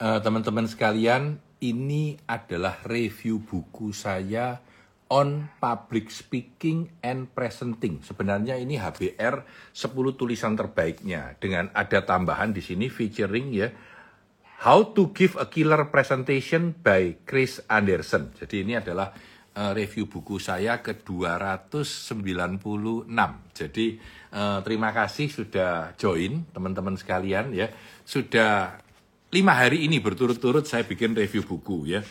Eh, teman-teman sekalian, ini adalah review buku saya on public speaking and presenting. Sebenarnya ini HBR 10 tulisan terbaiknya dengan ada tambahan di sini featuring ya How to Give a Killer Presentation by Chris Anderson. Jadi ini adalah uh, review buku saya ke 296. Jadi uh, terima kasih sudah join teman-teman sekalian ya. Sudah lima hari ini berturut-turut saya bikin review buku ya.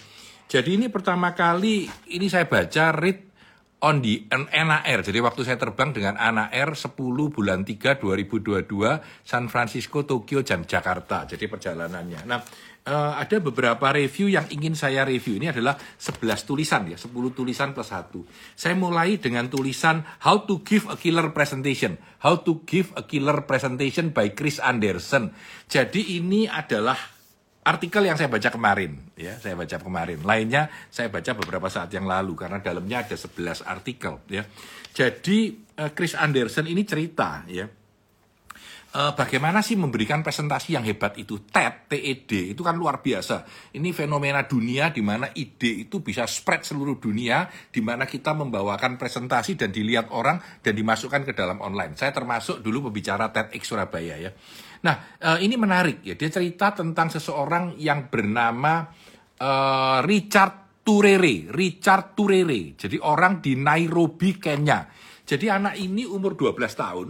Jadi ini pertama kali ini saya baca read on the NAR. Jadi waktu saya terbang dengan ANAR 10 bulan 3 2022 San Francisco, Tokyo, dan Jakarta. Jadi perjalanannya. Nah, uh, ada beberapa review yang ingin saya review. Ini adalah 11 tulisan ya, 10 tulisan plus 1. Saya mulai dengan tulisan How to Give a Killer Presentation. How to Give a Killer Presentation by Chris Anderson. Jadi ini adalah artikel yang saya baca kemarin ya saya baca kemarin. Lainnya saya baca beberapa saat yang lalu karena dalamnya ada 11 artikel ya. Jadi eh, Chris Anderson ini cerita ya uh, bagaimana sih memberikan presentasi yang hebat itu TED, TED itu kan luar biasa. Ini fenomena dunia di mana ide itu bisa spread seluruh dunia, di mana kita membawakan presentasi dan dilihat orang dan dimasukkan ke dalam online. Saya termasuk dulu pembicara TEDx Surabaya ya. Nah uh, ini menarik ya. Dia cerita tentang seseorang yang bernama uh, Richard Turere, Richard Turere. Jadi orang di Nairobi, Kenya. Jadi anak ini umur 12 tahun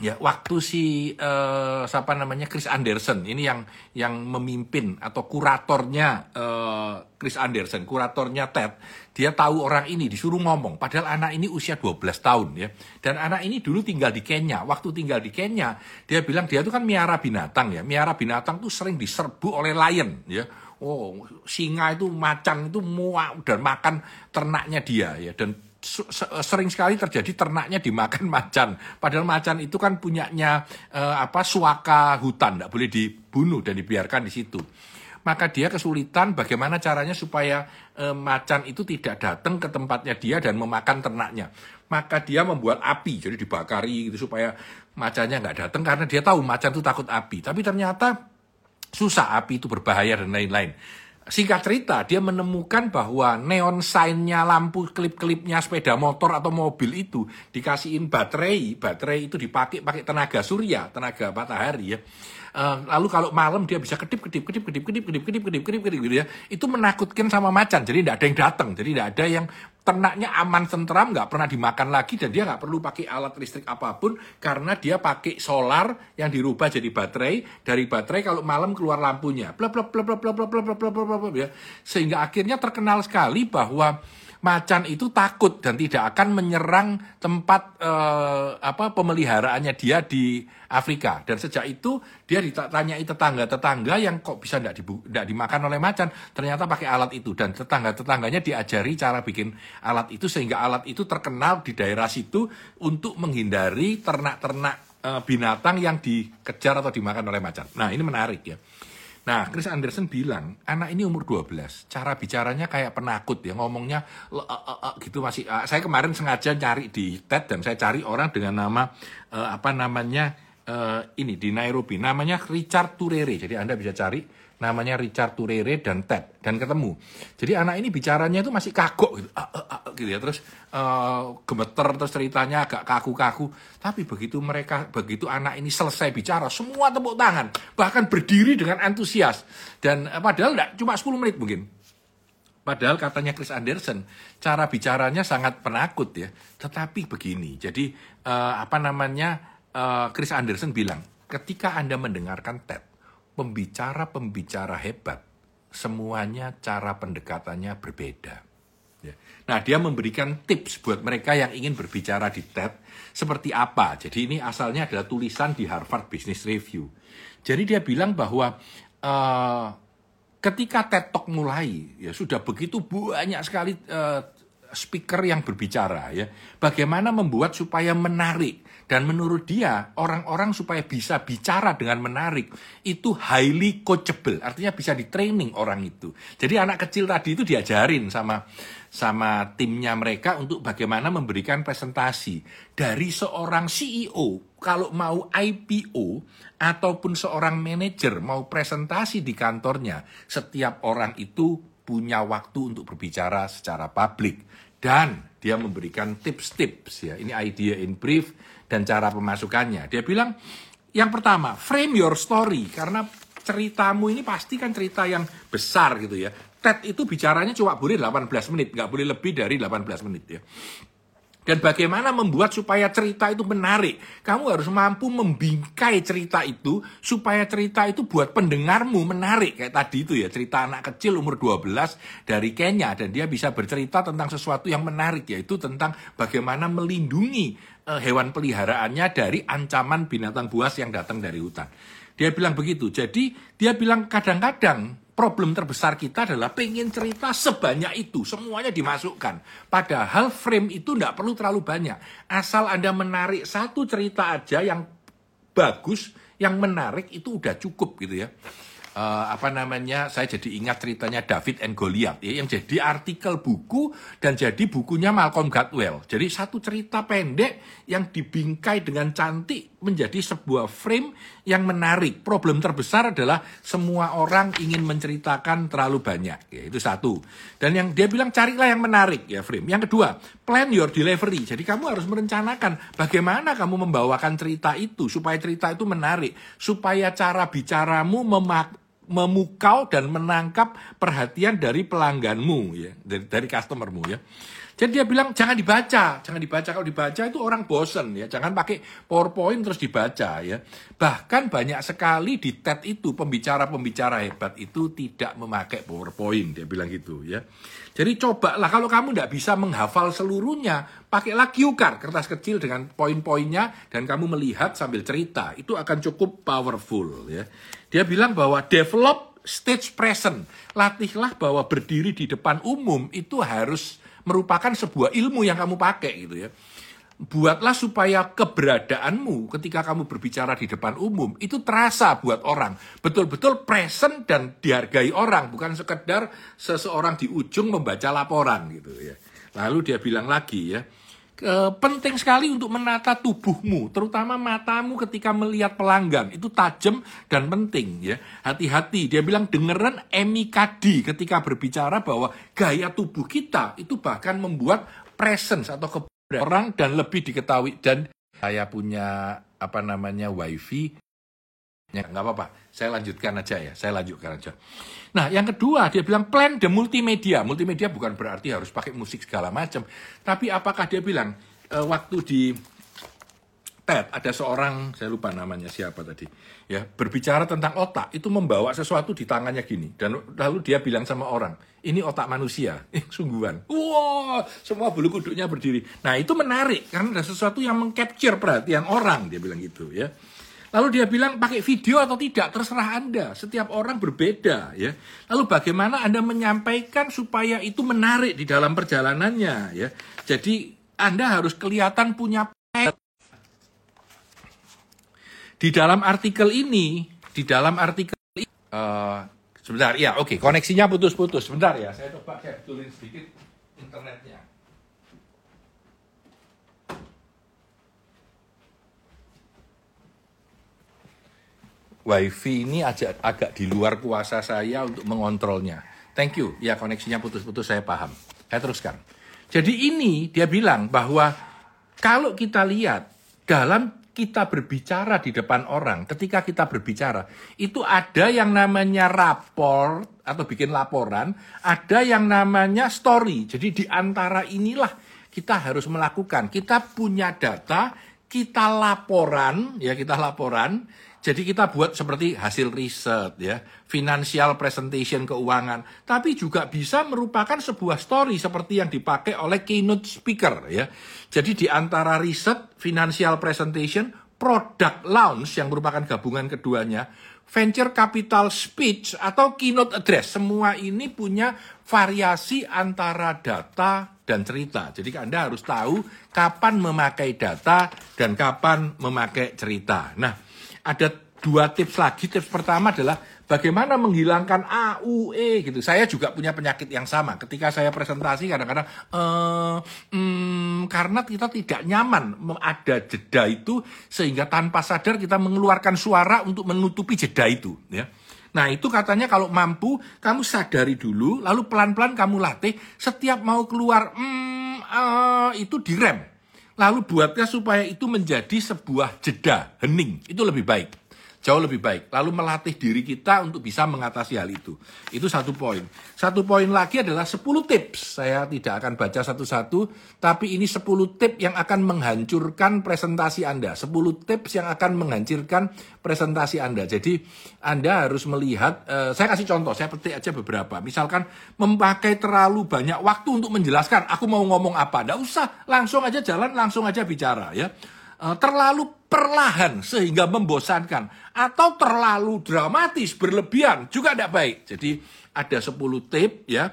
ya waktu si uh, siapa namanya Chris Anderson. Ini yang yang memimpin atau kuratornya uh, Chris Anderson kuratornya Ted. Dia tahu orang ini disuruh ngomong. Padahal anak ini usia 12 tahun ya. Dan anak ini dulu tinggal di Kenya. Waktu tinggal di Kenya dia bilang dia itu kan miara binatang ya. Miara binatang tuh sering diserbu oleh lion ya. Oh singa itu macan itu muak dan makan ternaknya dia ya. Dan sering sekali terjadi ternaknya dimakan macan. Padahal macan itu kan punyanya eh, apa suaka hutan, tidak boleh dibunuh dan dibiarkan di situ. Maka dia kesulitan bagaimana caranya supaya eh, macan itu tidak datang ke tempatnya dia dan memakan ternaknya. Maka dia membuat api, jadi dibakari gitu supaya macannya nggak datang karena dia tahu macan itu takut api. Tapi ternyata susah api itu berbahaya dan lain-lain. Singkat cerita, dia menemukan bahwa neon sign-nya lampu klip-klipnya sepeda motor atau mobil itu dikasihin baterai, baterai itu dipakai pakai tenaga surya, tenaga matahari ya. Uh, lalu kalau malam dia bisa kedip kedip kedip kedip kedip kedip kedip kedip kedip kedip gitu ya. Itu menakutkan sama macan. Jadi tidak ada yang datang. Jadi tidak ada yang ternaknya aman tentram, nggak pernah dimakan lagi dan dia nggak perlu pakai alat listrik apa pun karena dia pakai solar yang dirubah jadi baterai. Dari baterai kalau malam keluar lampunya. Bla bla bla bla bla bla bla bla bla bla ya. Sehingga akhirnya terkenal sekali bahwa macan itu takut dan tidak akan menyerang tempat eh, apa pemeliharaannya dia di Afrika dan sejak itu dia ditanyai tetangga-tetangga yang kok bisa tidak dimakan oleh macan ternyata pakai alat itu dan tetangga-tetangganya diajari cara bikin alat itu sehingga alat itu terkenal di daerah situ untuk menghindari ternak-ternak eh, binatang yang dikejar atau dimakan oleh macan. Nah, ini menarik ya. Nah, Chris Anderson bilang, anak ini umur 12, cara bicaranya kayak penakut ya, ngomongnya uh, uh, uh, gitu masih. Uh, saya kemarin sengaja cari di TED dan saya cari orang dengan nama uh, apa namanya uh, ini di Nairobi, namanya Richard Turere. Jadi Anda bisa cari namanya Richard Turere dan Ted dan ketemu. Jadi anak ini bicaranya itu masih kagok gitu, ah, ah, ah, gitu ya. Terus uh, gemeter terus ceritanya agak kaku-kaku. Tapi begitu mereka begitu anak ini selesai bicara, semua tepuk tangan, bahkan berdiri dengan antusias. Dan uh, padahal enggak cuma 10 menit mungkin. Padahal katanya Chris Anderson, cara bicaranya sangat penakut ya. Tetapi begini, jadi uh, apa namanya uh, Chris Anderson bilang, ketika Anda mendengarkan TED, pembicara-pembicara hebat, semuanya cara pendekatannya berbeda. Ya. Nah, dia memberikan tips buat mereka yang ingin berbicara di TED seperti apa. Jadi ini asalnya adalah tulisan di Harvard Business Review. Jadi dia bilang bahwa uh, ketika TED Talk mulai, ya sudah begitu banyak sekali uh, speaker yang berbicara ya. Bagaimana membuat supaya menarik dan menurut dia orang-orang supaya bisa bicara dengan menarik itu highly coachable, artinya bisa di training orang itu. Jadi anak kecil tadi itu diajarin sama sama timnya mereka untuk bagaimana memberikan presentasi dari seorang CEO kalau mau IPO ataupun seorang manajer mau presentasi di kantornya, setiap orang itu punya waktu untuk berbicara secara publik dan dia memberikan tips-tips ya. Ini idea in brief dan cara pemasukannya. Dia bilang yang pertama, frame your story karena ceritamu ini pasti kan cerita yang besar gitu ya. TED itu bicaranya cuma boleh 18 menit, nggak boleh lebih dari 18 menit ya. Dan bagaimana membuat supaya cerita itu menarik. Kamu harus mampu membingkai cerita itu supaya cerita itu buat pendengarmu menarik. Kayak tadi itu ya, cerita anak kecil umur 12 dari Kenya. Dan dia bisa bercerita tentang sesuatu yang menarik, yaitu tentang bagaimana melindungi uh, hewan peliharaannya dari ancaman binatang buas yang datang dari hutan. Dia bilang begitu. Jadi dia bilang kadang-kadang problem terbesar kita adalah pengen cerita sebanyak itu, semuanya dimasukkan. Padahal frame itu tidak perlu terlalu banyak. Asal Anda menarik satu cerita aja yang bagus, yang menarik itu udah cukup gitu ya uh, apa namanya saya jadi ingat ceritanya David and Goliath ya yang jadi artikel buku dan jadi bukunya Malcolm Gladwell. Jadi satu cerita pendek yang dibingkai dengan cantik menjadi sebuah frame yang menarik. Problem terbesar adalah semua orang ingin menceritakan terlalu banyak. Ya, itu satu. Dan yang dia bilang carilah yang menarik ya frame. Yang kedua, plan your delivery. Jadi kamu harus merencanakan bagaimana kamu membawakan cerita itu supaya cerita itu menarik, supaya cara bicaramu memak memukau dan menangkap perhatian dari pelangganmu ya, dari dari customermu ya. Jadi dia bilang jangan dibaca, jangan dibaca kalau dibaca itu orang bosen ya, jangan pakai PowerPoint terus dibaca ya. Bahkan banyak sekali di TED itu pembicara-pembicara hebat itu tidak memakai PowerPoint dia bilang gitu ya. Jadi cobalah kalau kamu tidak bisa menghafal seluruhnya, pakailah cue card kertas kecil dengan poin-poinnya dan kamu melihat sambil cerita itu akan cukup powerful ya. Dia bilang bahwa develop stage present, latihlah bahwa berdiri di depan umum itu harus merupakan sebuah ilmu yang kamu pakai gitu ya. Buatlah supaya keberadaanmu ketika kamu berbicara di depan umum itu terasa buat orang. Betul-betul present dan dihargai orang, bukan sekedar seseorang di ujung membaca laporan gitu ya. Lalu dia bilang lagi ya, e, penting sekali untuk menata tubuhmu, terutama matamu ketika melihat pelanggan. Itu tajam dan penting ya. Hati-hati. Dia bilang dengeran emikadi ketika berbicara bahwa gaya tubuh kita itu bahkan membuat presence atau ke orang dan lebih diketahui dan saya punya apa namanya wifi ya nggak apa-apa. Saya lanjutkan aja ya. Saya lanjutkan aja. Nah yang kedua dia bilang plan the multimedia. Multimedia bukan berarti harus pakai musik segala macam. Tapi apakah dia bilang e, waktu di TED ada seorang saya lupa namanya siapa tadi ya berbicara tentang otak itu membawa sesuatu di tangannya gini. Dan lalu dia bilang sama orang ini otak manusia. Eh, sungguhan. Wow semua bulu kuduknya berdiri. Nah itu menarik karena ada sesuatu yang mengcapture perhatian orang dia bilang gitu ya Lalu dia bilang pakai video atau tidak terserah Anda. Setiap orang berbeda ya. Lalu bagaimana Anda menyampaikan supaya itu menarik di dalam perjalanannya ya. Jadi Anda harus kelihatan punya di dalam artikel ini, di dalam artikel ini, uh, sebentar, ya oke, okay, koneksinya putus-putus. Sebentar ya, saya coba saya betulin sedikit internetnya. WiFi ini agak, agak di luar kuasa saya untuk mengontrolnya. Thank you. Ya, koneksinya putus-putus, saya paham. Saya teruskan. Jadi ini dia bilang bahwa kalau kita lihat dalam kita berbicara di depan orang, ketika kita berbicara, itu ada yang namanya rapor atau bikin laporan, ada yang namanya story. Jadi di antara inilah kita harus melakukan. Kita punya data, kita laporan, ya kita laporan, jadi kita buat seperti hasil riset ya, financial presentation keuangan, tapi juga bisa merupakan sebuah story seperti yang dipakai oleh keynote speaker ya. Jadi di antara riset, financial presentation, product launch yang merupakan gabungan keduanya, venture capital speech atau keynote address. Semua ini punya variasi antara data dan cerita. Jadi Anda harus tahu kapan memakai data dan kapan memakai cerita. Nah, ada dua tips lagi. Tips pertama adalah bagaimana menghilangkan AUE gitu. Saya juga punya penyakit yang sama. Ketika saya presentasi kadang-kadang eh, hmm, karena kita tidak nyaman ada jeda itu sehingga tanpa sadar kita mengeluarkan suara untuk menutupi jeda itu ya. Nah itu katanya kalau mampu kamu sadari dulu lalu pelan-pelan kamu latih setiap mau keluar hmm, uh, itu direm. Lalu buatnya supaya itu menjadi sebuah jeda, hening. Itu lebih baik jauh lebih baik. Lalu melatih diri kita untuk bisa mengatasi hal itu. Itu satu poin. Satu poin lagi adalah 10 tips. Saya tidak akan baca satu-satu, tapi ini 10 tips yang akan menghancurkan presentasi Anda. 10 tips yang akan menghancurkan presentasi Anda. Jadi Anda harus melihat, eh, saya kasih contoh, saya petik aja beberapa. Misalkan memakai terlalu banyak waktu untuk menjelaskan, aku mau ngomong apa. Tidak usah, langsung aja jalan, langsung aja bicara ya terlalu perlahan sehingga membosankan atau terlalu dramatis berlebihan juga tidak baik. Jadi ada 10 tip ya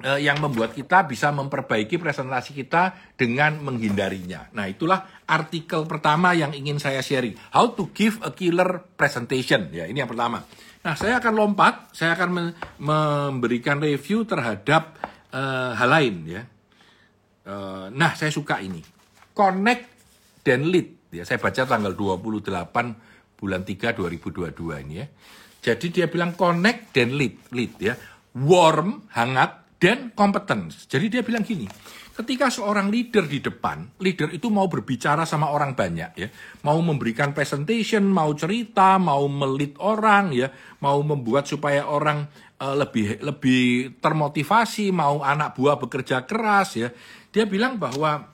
eh, yang membuat kita bisa memperbaiki presentasi kita dengan menghindarinya. Nah, itulah artikel pertama yang ingin saya sharing. How to give a killer presentation. Ya, ini yang pertama. Nah, saya akan lompat, saya akan memberikan review terhadap uh, hal lain ya. Uh, nah, saya suka ini. Connect dan lead. Ya, saya baca tanggal 28 bulan 3 2022 ini ya. Jadi dia bilang connect dan lead, lead ya. Warm, hangat dan competence. Jadi dia bilang gini, ketika seorang leader di depan, leader itu mau berbicara sama orang banyak ya, mau memberikan presentation, mau cerita, mau melit orang ya, mau membuat supaya orang uh, lebih lebih termotivasi, mau anak buah bekerja keras ya. Dia bilang bahwa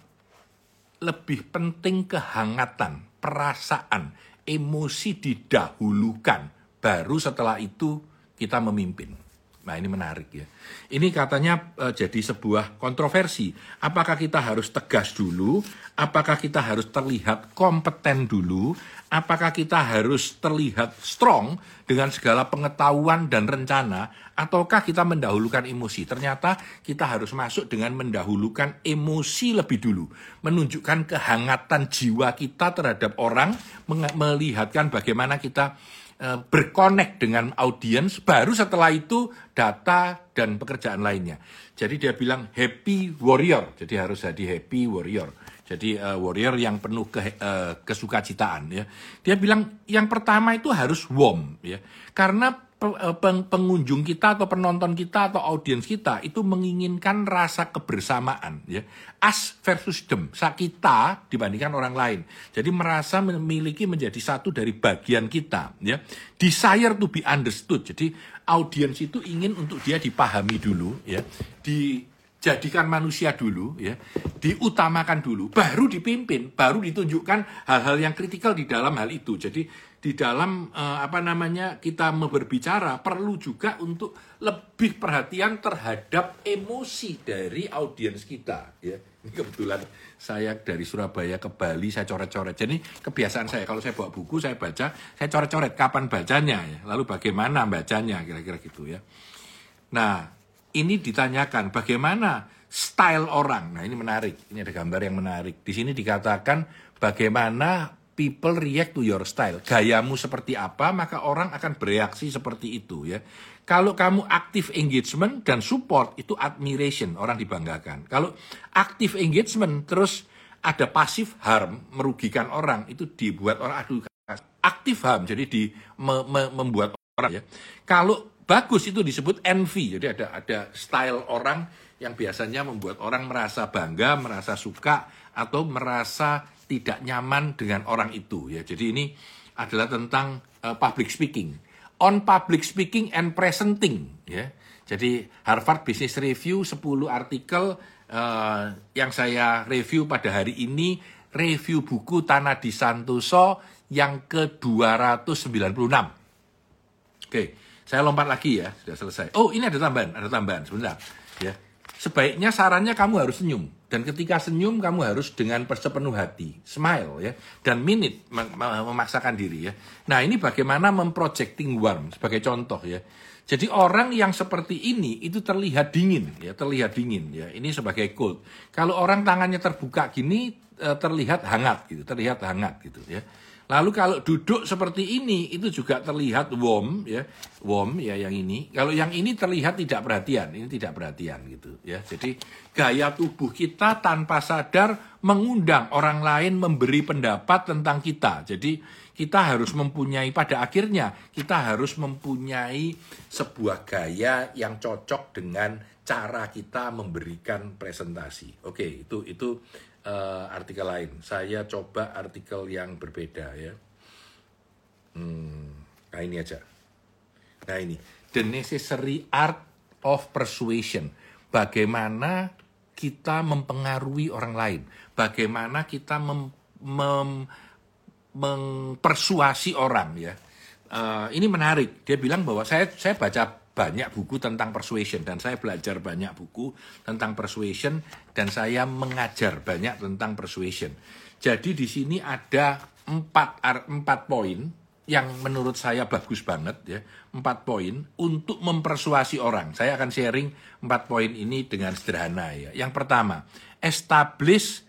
lebih penting kehangatan, perasaan, emosi didahulukan. Baru setelah itu kita memimpin. Nah ini menarik ya. Ini katanya e, jadi sebuah kontroversi. Apakah kita harus tegas dulu? Apakah kita harus terlihat kompeten dulu? Apakah kita harus terlihat strong dengan segala pengetahuan dan rencana? Ataukah kita mendahulukan emosi? Ternyata kita harus masuk dengan mendahulukan emosi lebih dulu. Menunjukkan kehangatan jiwa kita terhadap orang. Melihatkan bagaimana kita berkonek dengan audiens, baru setelah itu data dan pekerjaan lainnya. Jadi dia bilang happy warrior, jadi harus jadi happy warrior. Jadi uh, warrior yang penuh ke, uh, kesukacitaan ya. Dia bilang yang pertama itu harus warm ya. Karena Eh, pengunjung kita atau penonton kita atau audiens kita itu menginginkan rasa kebersamaan ya. Us versus them kita dibandingkan orang lain. Jadi merasa memiliki menjadi satu dari bagian kita ya. Desire to be understood. Jadi audiens itu ingin untuk dia dipahami dulu ya. Di jadikan manusia dulu ya diutamakan dulu baru dipimpin baru ditunjukkan hal-hal yang kritikal di dalam hal itu. Jadi di dalam uh, apa namanya kita berbicara perlu juga untuk lebih perhatian terhadap emosi dari audiens kita ya. Ini kebetulan saya dari Surabaya ke Bali saya coret-coret. Jadi kebiasaan saya kalau saya bawa buku saya baca saya coret-coret kapan bacanya ya. Lalu bagaimana bacanya kira-kira gitu ya. Nah ini ditanyakan bagaimana style orang nah ini menarik ini ada gambar yang menarik di sini dikatakan bagaimana people react to your style. Gayamu seperti apa, maka orang akan bereaksi seperti itu ya. Kalau kamu aktif engagement dan support itu admiration, orang dibanggakan. Kalau aktif engagement terus ada pasif harm, merugikan orang, itu dibuat orang aduh aktif harm, jadi di me, me, membuat orang ya. Kalau bagus itu disebut envy, jadi ada ada style orang yang biasanya membuat orang merasa bangga, merasa suka atau merasa tidak nyaman dengan orang itu ya. Jadi ini adalah tentang uh, public speaking. On public speaking and presenting ya. Jadi Harvard Business Review 10 artikel uh, yang saya review pada hari ini review buku Tanah di Santoso yang ke-296. Oke, saya lompat lagi ya, sudah selesai. Oh, ini ada tambahan, ada tambahan sebentar ya. sebaiknya sarannya kamu harus senyum. Dan ketika senyum kamu harus dengan sepenuh hati, smile ya, dan minute memaksakan diri ya. Nah ini bagaimana memprojecting warm sebagai contoh ya. Jadi orang yang seperti ini itu terlihat dingin ya, terlihat dingin ya. Ini sebagai cold. Kalau orang tangannya terbuka gini eh, terlihat hangat gitu, terlihat hangat gitu ya. Lalu kalau duduk seperti ini itu juga terlihat warm ya, warm ya yang ini. Kalau yang ini terlihat tidak perhatian, ini tidak perhatian gitu ya. Jadi gaya tubuh kita tanpa sadar mengundang orang lain memberi pendapat tentang kita. Jadi kita harus mempunyai pada akhirnya kita harus mempunyai sebuah gaya yang cocok dengan cara kita memberikan presentasi. Oke, itu itu uh, artikel lain. Saya coba artikel yang berbeda ya. Hmm, nah ini aja. Nah ini, the necessary art of persuasion. Bagaimana kita mempengaruhi orang lain. Bagaimana kita mem, mem, mempersuasi orang ya. Uh, ini menarik. Dia bilang bahwa saya saya baca banyak buku tentang persuasion dan saya belajar banyak buku tentang persuasion dan saya mengajar banyak tentang persuasion. Jadi di sini ada empat empat poin yang menurut saya bagus banget ya empat poin untuk mempersuasi orang. Saya akan sharing empat poin ini dengan sederhana ya. Yang pertama, establish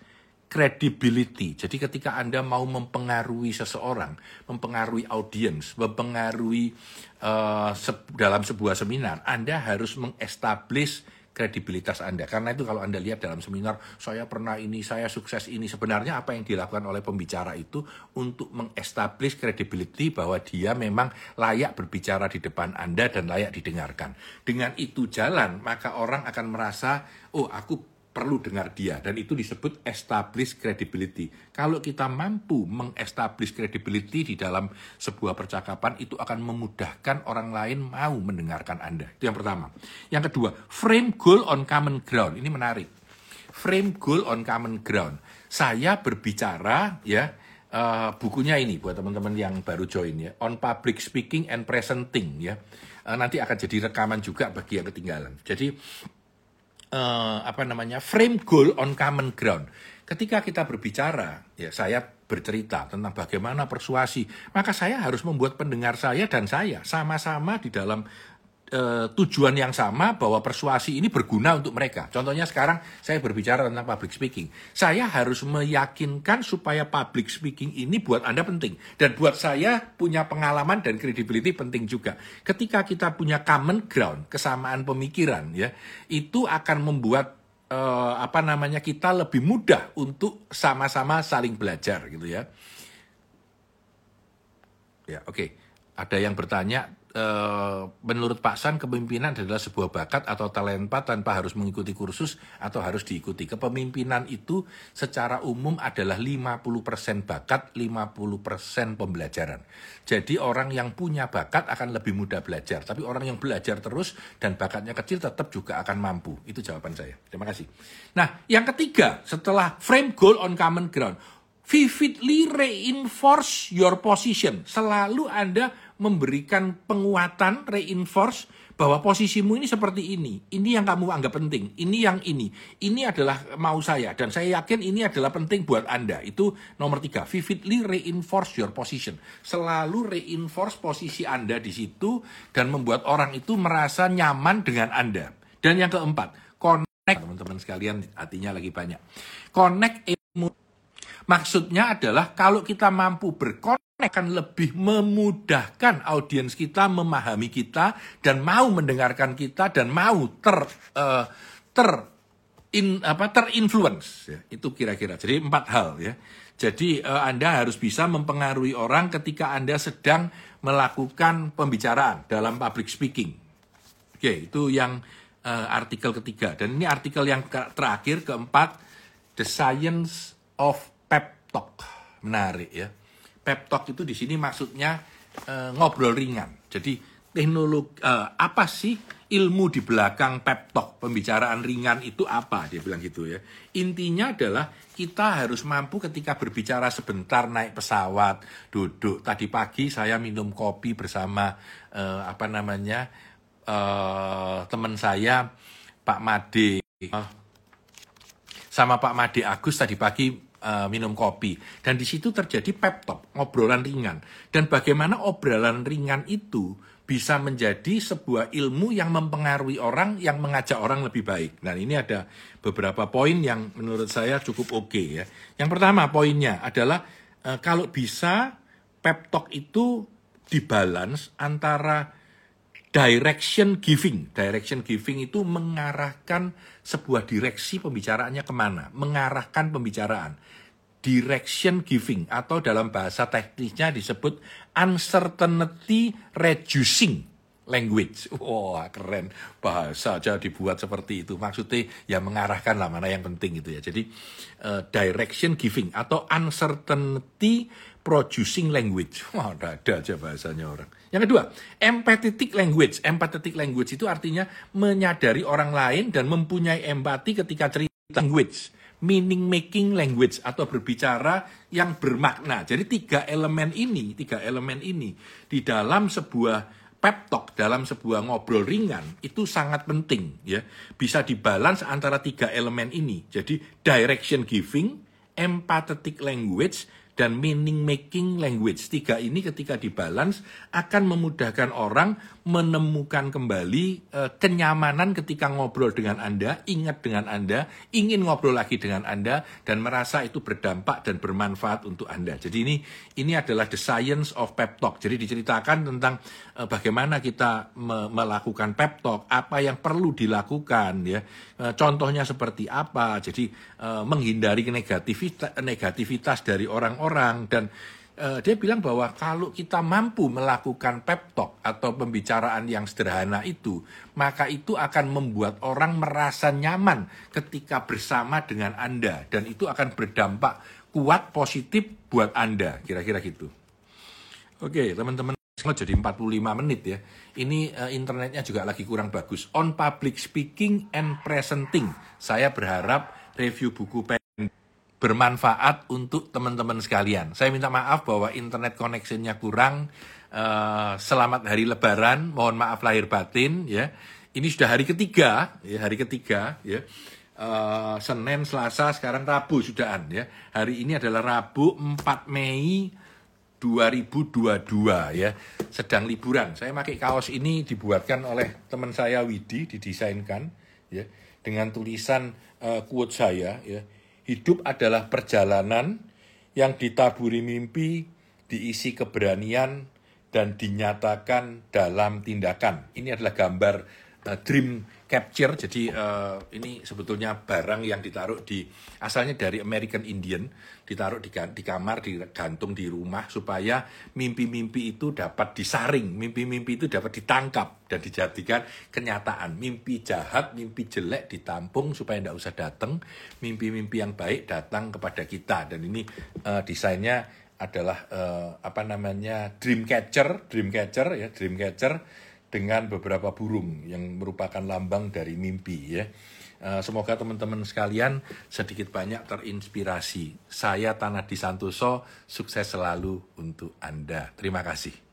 credibility. Jadi ketika Anda mau mempengaruhi seseorang, mempengaruhi audiens, mempengaruhi uh, se dalam sebuah seminar, Anda harus mengestablish kredibilitas Anda. Karena itu kalau Anda lihat dalam seminar, saya pernah ini, saya sukses ini. Sebenarnya apa yang dilakukan oleh pembicara itu untuk mengestablish credibility bahwa dia memang layak berbicara di depan Anda dan layak didengarkan. Dengan itu jalan, maka orang akan merasa, oh aku perlu dengar dia dan itu disebut establish credibility. Kalau kita mampu mengestablish credibility di dalam sebuah percakapan itu akan memudahkan orang lain mau mendengarkan Anda. Itu yang pertama. Yang kedua, frame goal on common ground. Ini menarik. Frame goal on common ground. Saya berbicara ya uh, bukunya ini buat teman-teman yang baru join ya on public speaking and presenting ya. Uh, nanti akan jadi rekaman juga bagi yang ketinggalan. Jadi uh, apa namanya frame goal on common ground. Ketika kita berbicara, ya saya bercerita tentang bagaimana persuasi, maka saya harus membuat pendengar saya dan saya sama-sama di dalam uh, tujuan yang sama bahwa persuasi ini berguna untuk mereka. Contohnya sekarang saya berbicara tentang public speaking. Saya harus meyakinkan supaya public speaking ini buat Anda penting. Dan buat saya punya pengalaman dan credibility penting juga. Ketika kita punya common ground, kesamaan pemikiran ya, itu akan membuat uh, apa namanya kita lebih mudah untuk sama-sama saling belajar gitu ya. Ya, oke. Okay. Ada yang bertanya Eh, menurut Pak San kepemimpinan adalah sebuah bakat atau talenta tanpa harus mengikuti kursus atau harus diikuti. Kepemimpinan itu secara umum adalah 50% bakat, 50% pembelajaran. Jadi orang yang punya bakat akan lebih mudah belajar, tapi orang yang belajar terus dan bakatnya kecil tetap juga akan mampu. Itu jawaban saya. Terima kasih. Nah, yang ketiga, setelah frame goal on common ground, vividly reinforce your position. Selalu Anda memberikan penguatan, reinforce bahwa posisimu ini seperti ini. Ini yang kamu anggap penting. Ini yang ini. Ini adalah mau saya. Dan saya yakin ini adalah penting buat Anda. Itu nomor tiga. Vividly reinforce your position. Selalu reinforce posisi Anda di situ dan membuat orang itu merasa nyaman dengan Anda. Dan yang keempat, connect. Teman-teman sekalian, artinya lagi banyak. Connect. Maksudnya adalah kalau kita mampu berkonnect akan lebih memudahkan audiens kita memahami kita dan mau mendengarkan kita dan mau ter uh, ter in apa terinfluence ya. itu kira-kira. Jadi empat hal ya. Jadi uh, anda harus bisa mempengaruhi orang ketika anda sedang melakukan pembicaraan dalam public speaking. Oke itu yang uh, artikel ketiga. Dan ini artikel yang terakhir keempat the science of pep talk. Menarik ya pep talk itu di sini maksudnya e, ngobrol ringan. Jadi teknologi e, apa sih ilmu di belakang pep talk, pembicaraan ringan itu apa? Dia bilang gitu ya. Intinya adalah kita harus mampu ketika berbicara sebentar naik pesawat, duduk. Tadi pagi saya minum kopi bersama e, apa namanya? e, teman saya Pak Made sama Pak Made Agus tadi pagi uh, minum kopi dan di situ terjadi pep talk, ngobrolan ringan. Dan bagaimana obrolan ringan itu bisa menjadi sebuah ilmu yang mempengaruhi orang yang mengajak orang lebih baik. Nah, ini ada beberapa poin yang menurut saya cukup oke okay, ya. Yang pertama poinnya adalah uh, kalau bisa pep talk itu dibalance antara direction giving. Direction giving itu mengarahkan sebuah direksi pembicaraannya ke mana, mengarahkan pembicaraan. Direction giving atau dalam bahasa teknisnya disebut uncertainty reducing language. Wah, keren. Bahasa aja dibuat seperti itu. Maksudnya ya mengarahkan lah mana yang penting gitu ya. Jadi uh, direction giving atau uncertainty producing language. Wah, ada, ada aja bahasanya orang. Yang kedua, empathetic language. Empathetic language itu artinya menyadari orang lain dan mempunyai empati ketika cerita language. Meaning making language atau berbicara yang bermakna. Jadi tiga elemen ini, tiga elemen ini di dalam sebuah pep talk dalam sebuah ngobrol ringan itu sangat penting ya bisa dibalance antara tiga elemen ini jadi direction giving empathetic language dan meaning making language. Tiga ini ketika dibalance akan memudahkan orang menemukan kembali e, kenyamanan ketika ngobrol dengan Anda, ingat dengan Anda, ingin ngobrol lagi dengan Anda dan merasa itu berdampak dan bermanfaat untuk Anda. Jadi ini ini adalah the science of pep talk. Jadi diceritakan tentang e, bagaimana kita me melakukan pep talk, apa yang perlu dilakukan ya. E, contohnya seperti apa. Jadi e, menghindari negativitas negativitas dari orang orang dan uh, dia bilang bahwa kalau kita mampu melakukan pep talk atau pembicaraan yang sederhana itu, maka itu akan membuat orang merasa nyaman ketika bersama dengan Anda dan itu akan berdampak kuat positif buat Anda, kira-kira gitu. Oke, teman-teman jadi 45 menit ya. Ini uh, internetnya juga lagi kurang bagus. On public speaking and presenting. Saya berharap review buku bermanfaat untuk teman-teman sekalian. Saya minta maaf bahwa internet connectionnya kurang. Uh, selamat hari Lebaran, mohon maaf lahir batin ya. Ini sudah hari ketiga, ya hari ketiga ya. Uh, Senin, Selasa, sekarang Rabu sudahan ya. Hari ini adalah Rabu 4 Mei 2022 ya. Sedang liburan. Saya pakai kaos ini dibuatkan oleh teman saya Widi, didesainkan ya dengan tulisan uh, quote saya ya Hidup adalah perjalanan yang ditaburi mimpi, diisi keberanian, dan dinyatakan dalam tindakan. Ini adalah gambar uh, dream capture. Jadi uh, ini sebetulnya barang yang ditaruh di asalnya dari American Indian, ditaruh di, di kamar, digantung di rumah supaya mimpi-mimpi itu dapat disaring, mimpi-mimpi itu dapat ditangkap dan dijadikan kenyataan. Mimpi jahat, mimpi jelek ditampung supaya tidak usah datang, mimpi-mimpi yang baik datang kepada kita. Dan ini uh, desainnya adalah uh, apa namanya dream catcher, dream catcher ya, dream catcher dengan beberapa burung yang merupakan lambang dari mimpi ya. Eh, semoga teman-teman sekalian sedikit banyak terinspirasi. Saya Tanah Di Santoso, sukses selalu untuk Anda. Terima kasih.